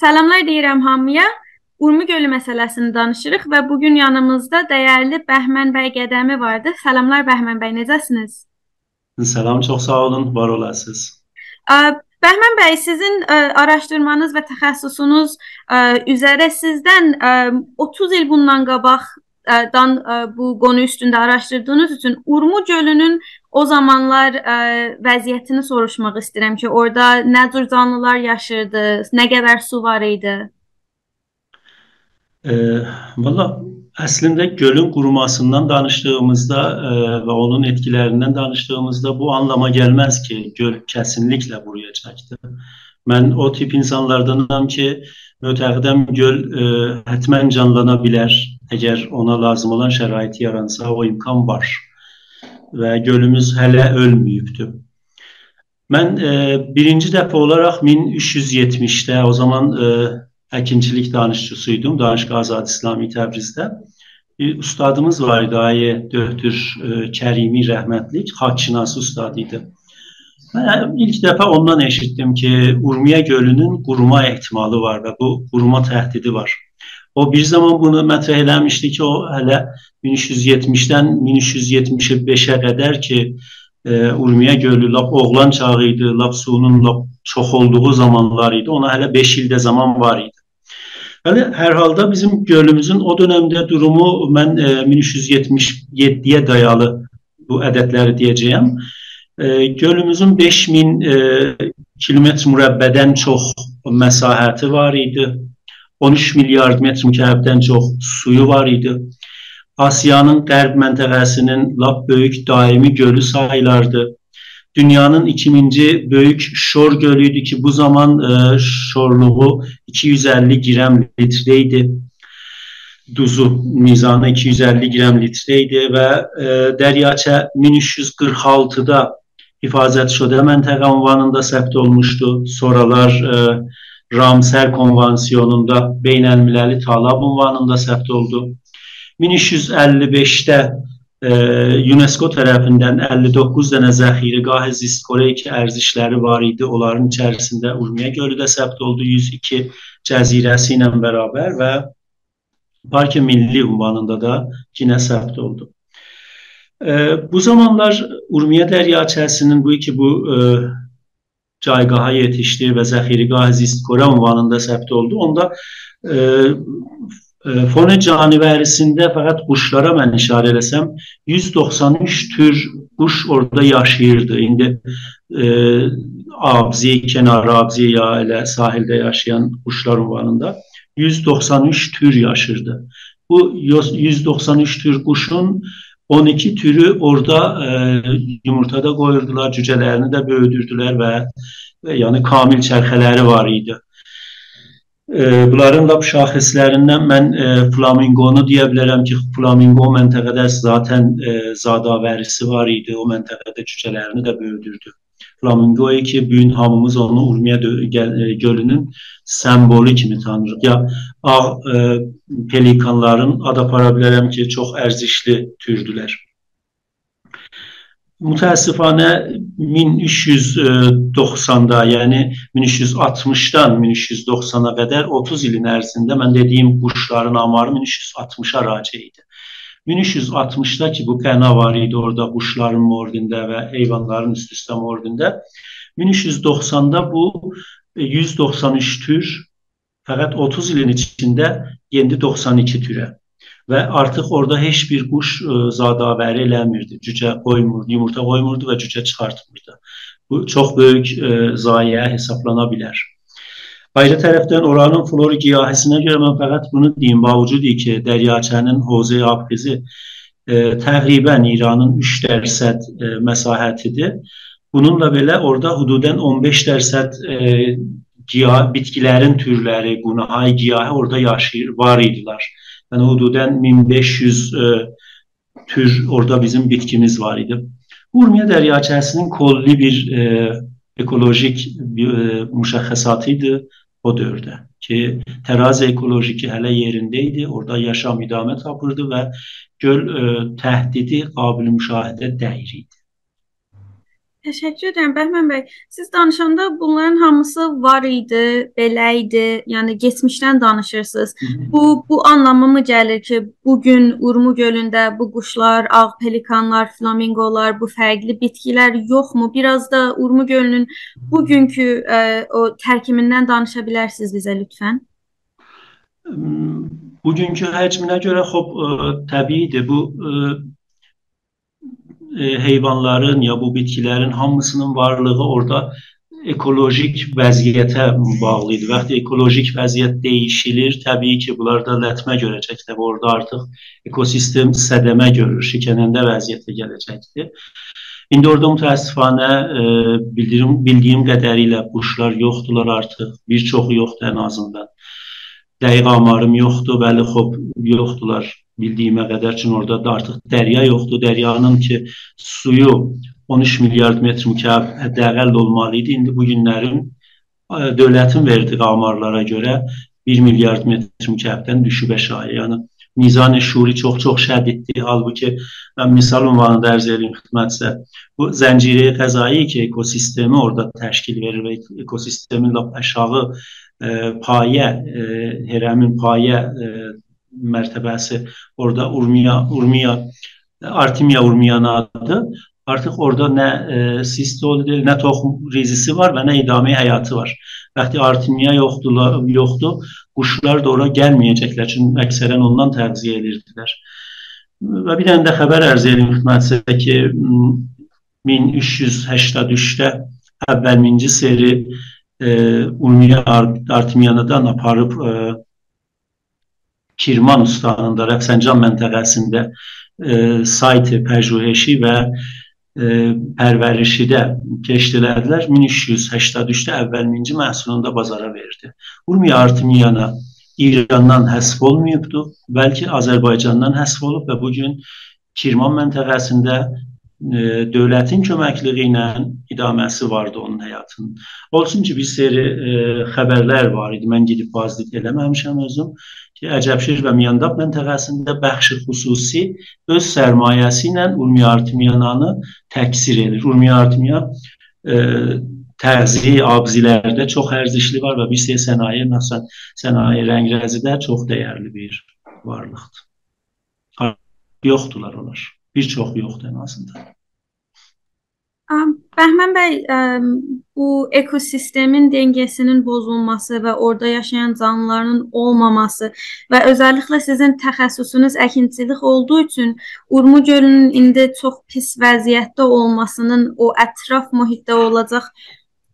Salamlar deyirəm hamıya. Urmu gölü məsələsini danışırıq və bu gün yanımızda dəyərli Bəhmən bəy Qədəmi vardı. Salamlar Bəhmən bəy, necəsiniz? Salam, çox sağ olun, var olasınız. Bəhmən bəy, sizin ə, araşdırmanız və təxəssüsünüz ə, üzərə sizdən ə, 30 il bundan qabaq dan bu qonu üstündə araşdırdığınız üçün Urmu gölünün o zamanlar ə, vəziyyətini soruşmaq istəyirəm ki, orada nə cür canlılar yaşayırdı, nə qədər su var idi? E, Valla əslində gölün qurumasından danışdığımızda e, və onun etkilərindən danışdığımızda bu anlama gəlməz ki, göl kəsinliklə quruyacaqdır. Mən o tip insanlardanam ki, mötəqidəm göl e, hətmən canlana bilər. Əgər ona lazım olan şərait yaransa, o imkan var və gölümüz hələ ölməyibdir. Mən e, birinci dəfə olaraq 1370-də o zaman e, əkinçilik danışçısıydum Danışqa Azad İslami Təbrizdə. Bir ustadımız var idi, Ayə Döhtür e, Kərimi rəhmətlik, xakkşinası ustad idi. Mən ilk dəfə ondan eşitdim ki, Urmiya gölünün quruma ehtimalı var və bu quruma təhdidi var. O bir zaman bunu mətrəh eləmişdi ki, o hələ 1370-dən 1375-ə qədər ki, e, Urmiya gölü lap oğlan çağı idi, lap suyunun lap çox olduğu zamanlar idi. Ona hələ 5 ildə zaman var idi. Hələ hər halda bizim gölümüzün o dövrdə durumu mən e, 1377-yə dayalı bu ədədləri deyəcəyəm. Gölümüzün 5000 e, kilometr mürəbbədən çox məsahəti var idi. 13 milyard metr mükəbdən çox suyu var idi. Asiyanın qərb məntəqəsinin lap böyük daimi gölü sayılardı. Dünyanın ikinci böyük şor gölüydü ki bu zaman e, şorluğu 250 gram litre idi. Duzu mizanı 250 gram litre idi və e, Dəryaçə 1346-da hifazət şudə məntəqə ünvanında səbt olmuşdu. Sonralar e, Ramsər konvansiyonunda beynəlmiləli talab ünvanında səbt oldu. 1355-də e, UNESCO tərəfindən 59 dənə zəxiri qahə zistkoreyki ərzişləri var idi. Onların içərisində Urmiya gölü də səbt oldu 102 cəzirəsi ilə bərabər və Park Milli ünvanında da yenə səbt oldu. E, bu zamanlar Urmiya dəryaçəsinin bu iki bu e, caygaha yetişdi və zəxirigah zistkora ünvanında səbt oldu. Onda e, e, Fone canibərisində fəqət quşlara mən işarə eləsəm 193 tür quş orada yaşayırdı. İndi e, Abzi, kənar Abzi ya elə sahildə yaşayan quşlar ünvanında 193 tür yaşırdı. Bu 193 tür quşun 12 türü orada e, yumurtada qoyurdular, cücələrini də böyüdürdülər və, və yəni kamil çərxələri var idi. E, bunların lap şaxislərindən mən e, flamingonu deyə bilərəm ki, flamingo məntəqədə zaten e, zadavərisi var idi. O məntəqədə cücələrini də böyüdürdü. Flamingoya ki, bu gün hamımız onu Urmiya e, gölünün sembolü kimi tanırıq. Ya ağ e, pelikanların ad apara bilərəm ki, çox ərzişli türdülər. Mütəəssifanə 1390-da, yəni 1360-dan 1390-a qədər 30 ilin ərzində mən dediyim quşların amarı 1360-a raci idi. 1360-da ki bu qəna var idi orada quşların mordində və heyvanların üst-üstə mordində. 1390-da bu 193 e, tür fəqət 30 ilin içində yendi 92 türə və artıq orada heç bir quş ə, e, zadavəri eləmirdi. Cücə qoymurdu, yumurta qoymurdu və cücə çıxartmırdı. Bu çox böyük ə, e, zayiə hesablana bilər. Ayrı tərəfdən oranın flora giyahisinə görə mən fəqət bunu deyim, bavucudi ki, Dəryaçənin Hoze Abxizi e, təqribən İranın 3 dərsət e, məsahətidir. Bununla belə orada hududən 15 dərsət e, giyah, bitkilərin türləri, qunahay giyahı orada yaşayır, var idilər. Yəni hududən 1500 e, tür orada bizim bitkimiz var idi. Urmiya dəryaçəsinin kolli bir e, ekolojik e, müşəxxəsatı idi o dövrdə ki, tərazi ekolojiki hələ yerində idi, orada yaşam idamə tapırdı və göl ə, e, təhdidi qabil müşahidə dəyir idi. Təşəkkür edirəm Bəhmən bəy. Siz danışanda bunların hamısı var idi, belə idi. Yəni keçmişdən danışırsınız. Bu bu anlamı mı gəlir ki, bu gün Urmu gölündə bu quşlar, ağ pelikanlar, flamingolar, bu fərqli bitkilər yoxmu? Biraz da Urmu gölünün bugünkü ə, e, o tərkimindən danışa bilərsiniz bizə lütfən? Bugünkü həcminə görə xop ə, e, təbiidir. Bu ə, e, heyvanların ya bu bitkilərin hamısının varlığı orada ekolojik vəziyyətə bağlı idi. Vaxt ekolojik vəziyyət dəyişilir, təbii ki, bunlar da lətmə görəcəklər. Orada artıq ekosistem sədəmə görür, şikənəndə vəziyyətə gələcəkdir. İndi orada mütəəssifanə e, bildirim, bildiyim qədərilə quşlar yoxdular artıq. Bir çoxu yoxdur ən azından. Dəqiq amarım yoxdur, bəli, xop yoxdular bildiyimə qədər üçün orada da artıq dərya yoxdur. Dəryanın ki suyu 13 milyard metr mükəb hədəqəl olmalı idi. İndi bu günlərin e, dövlətin verdiyi amarlara görə 1 milyard metr mükəbdən düşüb aşağı. Yəni mizan şuri çox-çox şəddiddir. Halbuki mən misal ünvanında ərz edeyim xidmətsə, bu zənciri qəzai ki, ekosistemi orada təşkil verir və ekosistemin lap aşağı e, payə, e, hərəmin payə e, mərtəbəsi orada Urmiya Urmiya Artemia urmiyanadır. Artıq orada nə e, sistolidir, nə toxum rizisi var və nə idami həyatı var. Vaxtı Artemia yoxdur, yoxdur. Quşlar da ora gəlməyəcəklər. Çünki əksərən ondan təğziyə edirdilər. Və bir dənə də xəbər ərz edim xidmətinizə ki 1383-də əvvəlminci seri e, Urmiya Artemiyadan aparıb e, Kirman Ustanında Rəfsəncan məntəqəsində e, saytı pəjüheşi və e, pərvərişidə keçdilədilər. 1383-də əvvəlminci məhsulunda bazara verdi. Urmiya Artemiyana İrandan həsf olmayıbdı, bəlkə Azərbaycandan həsf olub və bu gün Kirman məntəqəsində dövlətin köməkliyi ilə idaməsi vardı onun həyatının. Olsun ki, bir seri e, xəbərlər var idi. Mən gedib bazlıq eləməmişəm özüm ki, Əcəbşir və Miyandaq məntəqəsində bəxşi xüsusi öz sərmayəsi ilə Urmiya Artemiyananı təksir edir. Urmiya Artemiya e, təğziyi abzilərdə çox ərzişli var və bir şey sənaye, məsələn, sənaye rəngrəzidə çox dəyərli bir varlıqdır. Yoxdular onlar. Bir çox yoxdur ən azından. Bəhmən bəy, bu ekosistemin dengesinin pozulması və orada yaşayan canlıların olmaması və özəlliklə sizin təxəssüsünüz əkinçilik olduğu üçün Urmu gölünün indi çox pis vəziyyətdə olmasının o ətraf mühitdə olacaq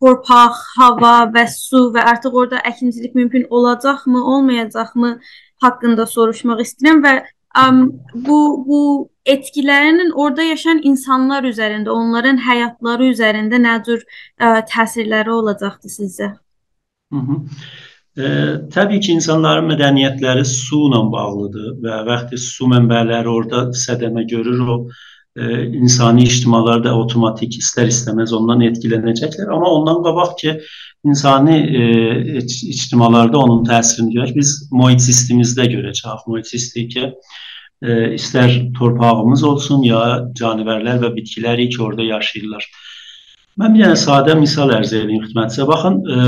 torpaq, hava və su və artıq orada əkinçilik mümkün olacaqmı, olmayacaqmı haqqında soruşmaq istəyirəm və bu bu etkilərinin orada yaşayan insanlar üzərində, onların həyatları üzərində nə cür ə, təsirləri olacaqdı sizcə? Hı -hı. E, təbii ki, insanların mədəniyyətləri su ilə bağlıdır və vaxtı su mənbələri orada sədəmə görür, o e, insani ictimalar da avtomatik istər-istəməz ondan etkilənəcəklər. Amma ondan qabaq ki, insani e, ictimalarda onun təsirini görək, biz mühit sistemimizdə görəcəyik. Mühit sistemi ki, e, istər torpağımız olsun ya canivərlər və bitkilər ki, orada yaşayırlar. Mən bir dənə sadə misal ərz edeyim xidmətinizə. Baxın, e,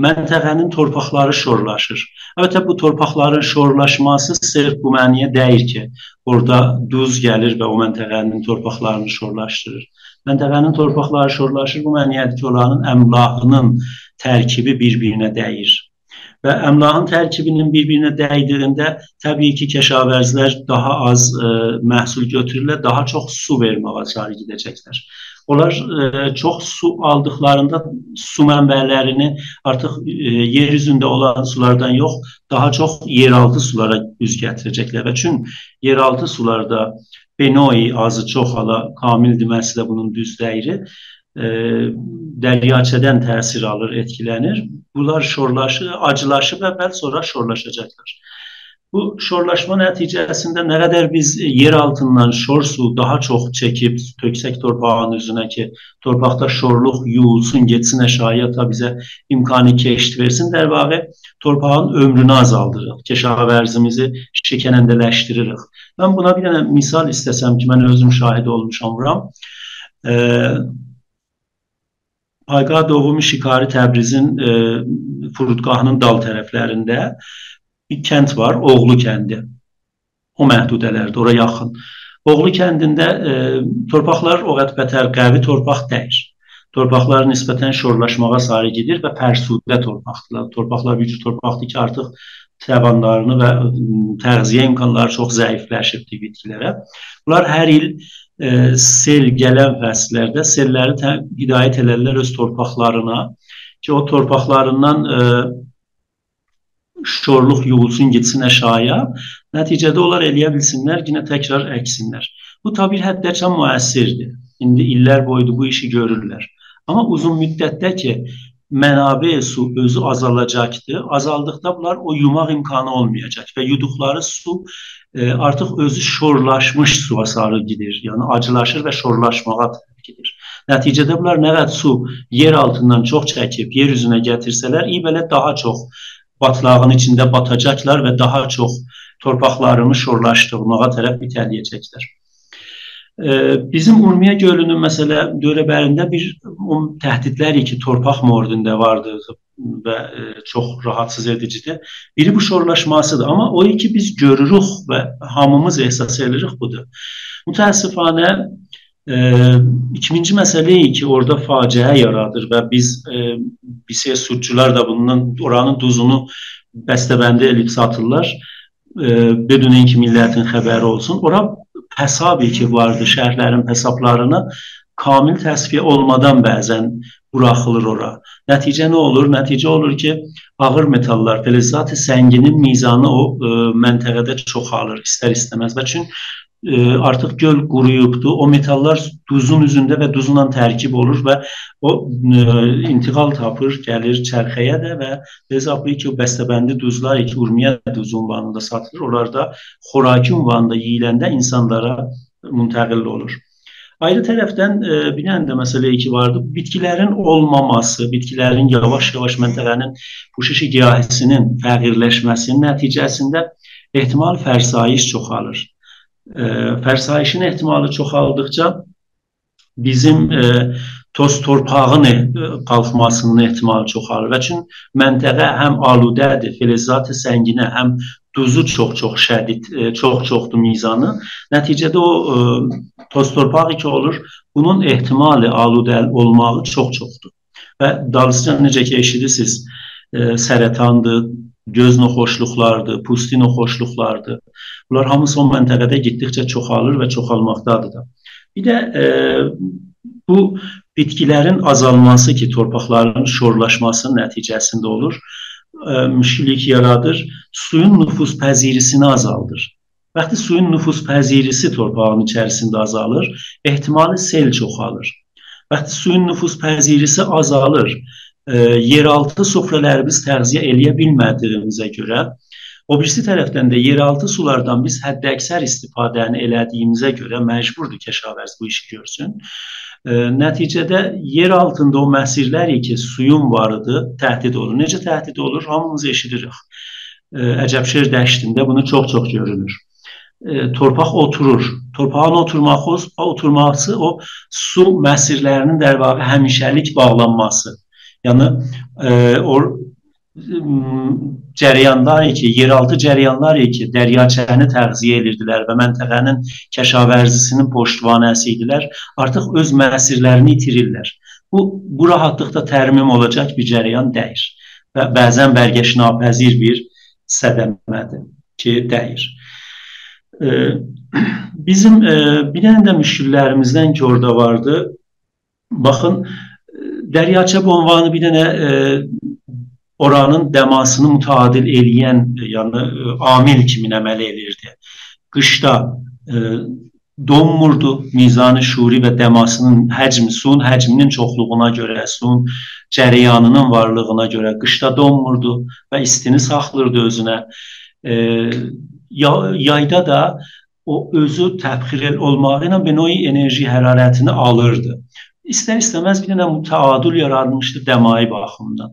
məntəqənin torpaqları şorlaşır. Əlbəttə bu torpaqların şorlaşması sırf bu məniyə deyir ki, orada duz gəlir və o məntəqənin torpaqlarını şorlaşdırır. Məntəqənin torpaqları şorlaşır, bu məniyyədir ki, oranın əmlakının tərkibi bir-birinə dəyir. Və əmlakın tərkibinin bir-birinə dəydiyində təbii ki, kəşavərzlər daha az ə, e, məhsul götürürlər, daha çox su verməyə sarı gedəcəklər. Onlar e, çox su aldıqlarında su mənbələrini artıq e, yer üzündə olan sulardan yox, daha çox yeraltı sulara üz gətirəcəklər. Və çün yeraltı sularda benoi azı çox hala kamil deməsi də bunun düz dəyiri e, dəryaçədən təsir alır, etkilənir. Bunlar şorlaşır, acılaşıb əvvəl sonra şorlaşacaqlar. Bu şorlaşma nəticəsində nə qədər biz yer altından şor su daha çox çəkib töksək torpağın üzünə ki, torpaqda şorluq yuyulsun, getsin aşağıya ta bizə imkanı keşt versin, der vaxtı torpağın ömrünü azaldırıq, keşavərzimizi şəkənəndələşdiririk. Mən buna bir dənə misal istəsəm ki, mən özüm şahid olmuşam buram. Eee Ayqadovu Şikari Təbrizin e, furudgahının dal tərəflərində bir kənd var, Oğlu kəndi. O məhdudələrdə, ora yaxın. Oğlu kəndində e, torpaqlar o qədər bətər qəvi torpaq deyil. Torpaqlar nisbətən şorlaşmağa sarı gedir və pərsudə torpaqdırlar. Torpaqlar bir torpaqdır ki, artıq təbanlarını və təğziyə imkanları çox zəifləşibdi bitkilərə. Bunlar hər il e, sel gələn fəsillərdə selləri hidayət elərlər öz torpaqlarına ki, o torpaqlarından e, şorluq yığılsın, getsin əşaya. Nəticədə onlar eləyə bilsinlər, yenə təkrar əksinlər. Bu tabi bir həddəçən müəssirdir. İndi illər boyudur bu işi görürlər. Amma uzun müddətdə ki, mənabə su özü azalacaqdır. Azaldıqda bunlar o yumaq imkanı olmayacaq və yuduqları su e, artıq özü şorlaşmış suya sarı gedir. Yəni acılaşır və şorlaşmağa gedir. Nəticədə bunlar nə qədər su yer altından çox çəkib yer üzünə gətirsələr, iyi belə daha çox batlağın içində batacaqlar və daha çox torpaqlarını şorlaşdırmağa tərəf itələyəcəklər. Bizim Urmiya gölünün məsələ dövrəbərində bir təhdidlər ki, torpaq mordunda vardı və çox rahatsız edicidir. Biri bu şorlaşmasıdır, amma o ki biz görürük və hamımız ehsas edirik budur. Mütəəssifanə e, ikinci məsələ ki, orada faciə yaradır və biz e, BİSE sudcular da bundan oranın duzunu bəstəbəndi edib satırlar. E, bedünün ki millətin xəbəri olsun. Ora həsabi ki vardı şəhərlərin hesablarını kamil təsfiyə olmadan bəzən buraxılır ora. Nəticə nə olur? Nəticə olur ki, ağır metallar, fəlzat sənginin mizanı o ə, məntəqədə çoxalır istər-istəməz və çünki e, artıq göl quruyubdu. O metallar duzun üzündə və duzla tərkib olur və o e, intiqal tapır, gəlir çərxəyə də və hesablı ki, bəstəbəndi duzlar ki, Urmiya duz ünvanında satılır. Onlar da xoraki ünvanında yeyiləndə insanlara müntəqil olur. Ayrı tərəfdən e, bir dənə də məsələ ki vardı. Bitkilərin olmaması, bitkilərin yavaş-yavaş məntəqənin puşişi giyahisinin fəqirləşməsinin nəticəsində ehtimal fərsayiş çoxalır e, fərsayişin ehtimalı çoxaldıqca bizim e, toz torpağın e, qalxmasının ehtimalı çoxalır və çün məntəqə həm aludədir, filizatı sənginə, həm duzu çox-çox şədid, e, çox-çoxdur mizanı. Nəticədə o e, toz torpaq ki olur, bunun ehtimali aludə olmağı çox-çoxdur. Və dalısıca necə ki eşidirsiniz, e, sərətandır, göz noxoşluqlardır, pusti noxoşluqlardır. Bunlar hamısı o məntəqədə getdikcə çoxalır və çoxalmaqdadır da. Bir də e, bu bitkilərin azalması ki, torpaqların şorlaşması nəticəsində olur, e, müşkilik yaradır, suyun nüfuz pəzirisini azaldır. Vaxtı suyun nüfuz pəzirisi torpağın içərisində azalır, ehtimali sel çoxalır. Vaxtı suyun nüfuz pəzirisi azalır, yeraltı sufrələrimiz təğziyə eləyə bilmədiyimizə görə O birisi tərəfdən də yeraltı sulardan biz həddəksər istifadəni elədiyimizə görə məcburdur Kəşavərs bu işi görsün. E, nəticədə yer altında o məsirlər ki, suyun varıdır, təhdid olur. Necə təhdid olur? Hamımız eşidirik. E, Əcəbşehir dəştində bunu çox-çox görülür. E, torpaq oturur. Torpağın oturması, oturması o su məsirlərinin dərvağı həmişəlik bağlanması. Yəni e, o cərəyanlar ki, yeraltı cərəyanlar ki, dəryaçəni təğziyə edirdilər və məntəqənin kəşavərzisinin poştvanəsi idilər, artıq öz məsirlərini itirirlər. Bu, bu rahatlıqda tərmim olacaq bir cərəyan dəyir və bəzən bərgəşnapəzir bir sədəmədir ki, dəyir. Bizim bir dənə də müşkillərimizdən ki, orada vardı. Baxın, Dəryaçə ünvanı bir dənə oranın dəmasını mütadil eləyən, yəni e, amil kimi əməl elirdi. Qışda e, donmurdu mizanı şuri və dəmasının həcmi, suyun həcminin çoxluğuna görə, suyun cərəyanının varlığına görə qışda donmurdu və istini saxlırdı özünə. E, yayda da o özü təbxir olmağı ilə benoy enerji hərarətini alırdı istər-istəməz bir dənə mütəadil yaranmışdı dəmai baxımından.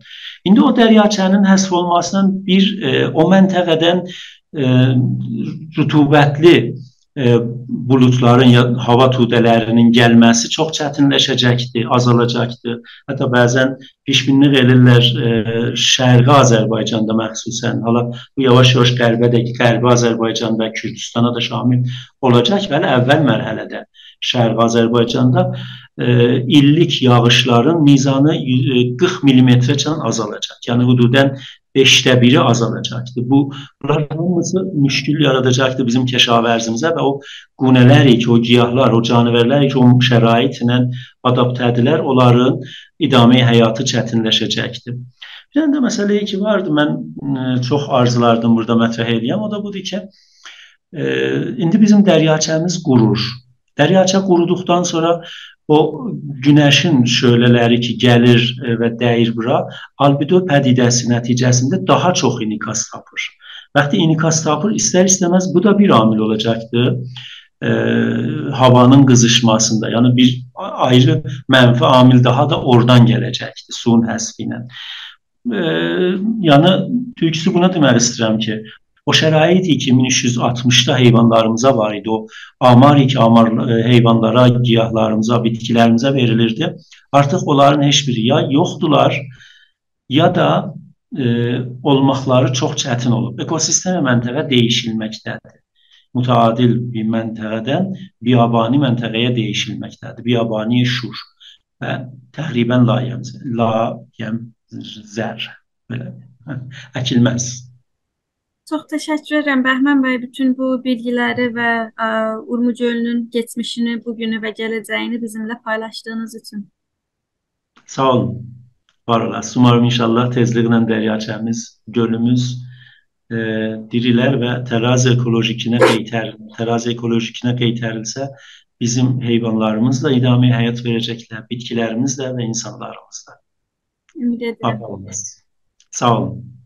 İndi o dəryaçənin həsr olmasından bir e, o məntəqədən e, rütubətli e, buludların ya hava tudələrinin gəlməsi çox çətinləşəcəkdir, azalacaqdır. Hətta bəzən pişminlik edirlər e, Şərqi Azərbaycanda məxsusən. Hala bu yavaş-yavaş qərbə də, Qərbi Azərbaycanda, Kürdistana da şamil olacaq və əvvəl mərhələdə Şərqi Azərbaycanda e, illik yağışların mizanı 40 mm-dən azalacaq. Yəni hududən beşdə biri azalacaqdır. Bu bunlar hamısı müşkül yaradacaqdır bizim kəşavərzimizə və o qunələr ki, o giyahlar, o canavərlər ki, o şəraitlə adaptə edilər, onların idamə həyatı çətinləşəcəkdir. Bir də məsələ ki vardı, mən ə, çox arzulardım burada mətrəh edəyəm, o da budur ki, ə, indi bizim dəryaçəmiz qurur. Dəryaçə quruduqdan sonra o günəşin şölələri ki, gəlir e, və dəyir bura, albedo pədidəsi nəticəsində daha çox inikas tapır. Vaxtı inikas tapır, istər-istəməz bu da bir amil olacaqdır. E, havanın qızışmasında, yəni bir ayrı mənfi amil daha da oradan gələcəkdir, suyun həsfi ilə. E, yəni tülküsü buna demək istəyirəm ki, O şərait 2360-da heyvanlarımıza var idi. O amar ki, amar e, heyvanlara, giyahlarımıza, bitkilərimizə verilirdi. Artıq onların heç biri ya yoxdular, ya da e, olmaqları çox çətin olub. Ekosistem məntəqə dəyişilməkdədir. Mütəadil bir məntəqədən biabani məntəqəyə dəyişilməkdədir. Biabani şur və təqribən layəm, layəm zər belə əkilməz. Çox təşəkkür edirəm Bəhmən bəy bütün bu bilgiləri və ə, Urmu gölünün keçmişini, bugünü və gələcəyini bizimlə paylaşdığınız üçün. Sağ olun. Var olasınız. Umarım inşallah tezliklə dəryaçəmiz, gölümüz e, dirilər və tərazi ekolojikinə qeytər, tərazi ekolojikinə qeytərilsə bizim heyvanlarımız da idami həyat verəcəklər, bitkilərimiz də və insanlarımız da. Ümid edirəm. Sağ olun.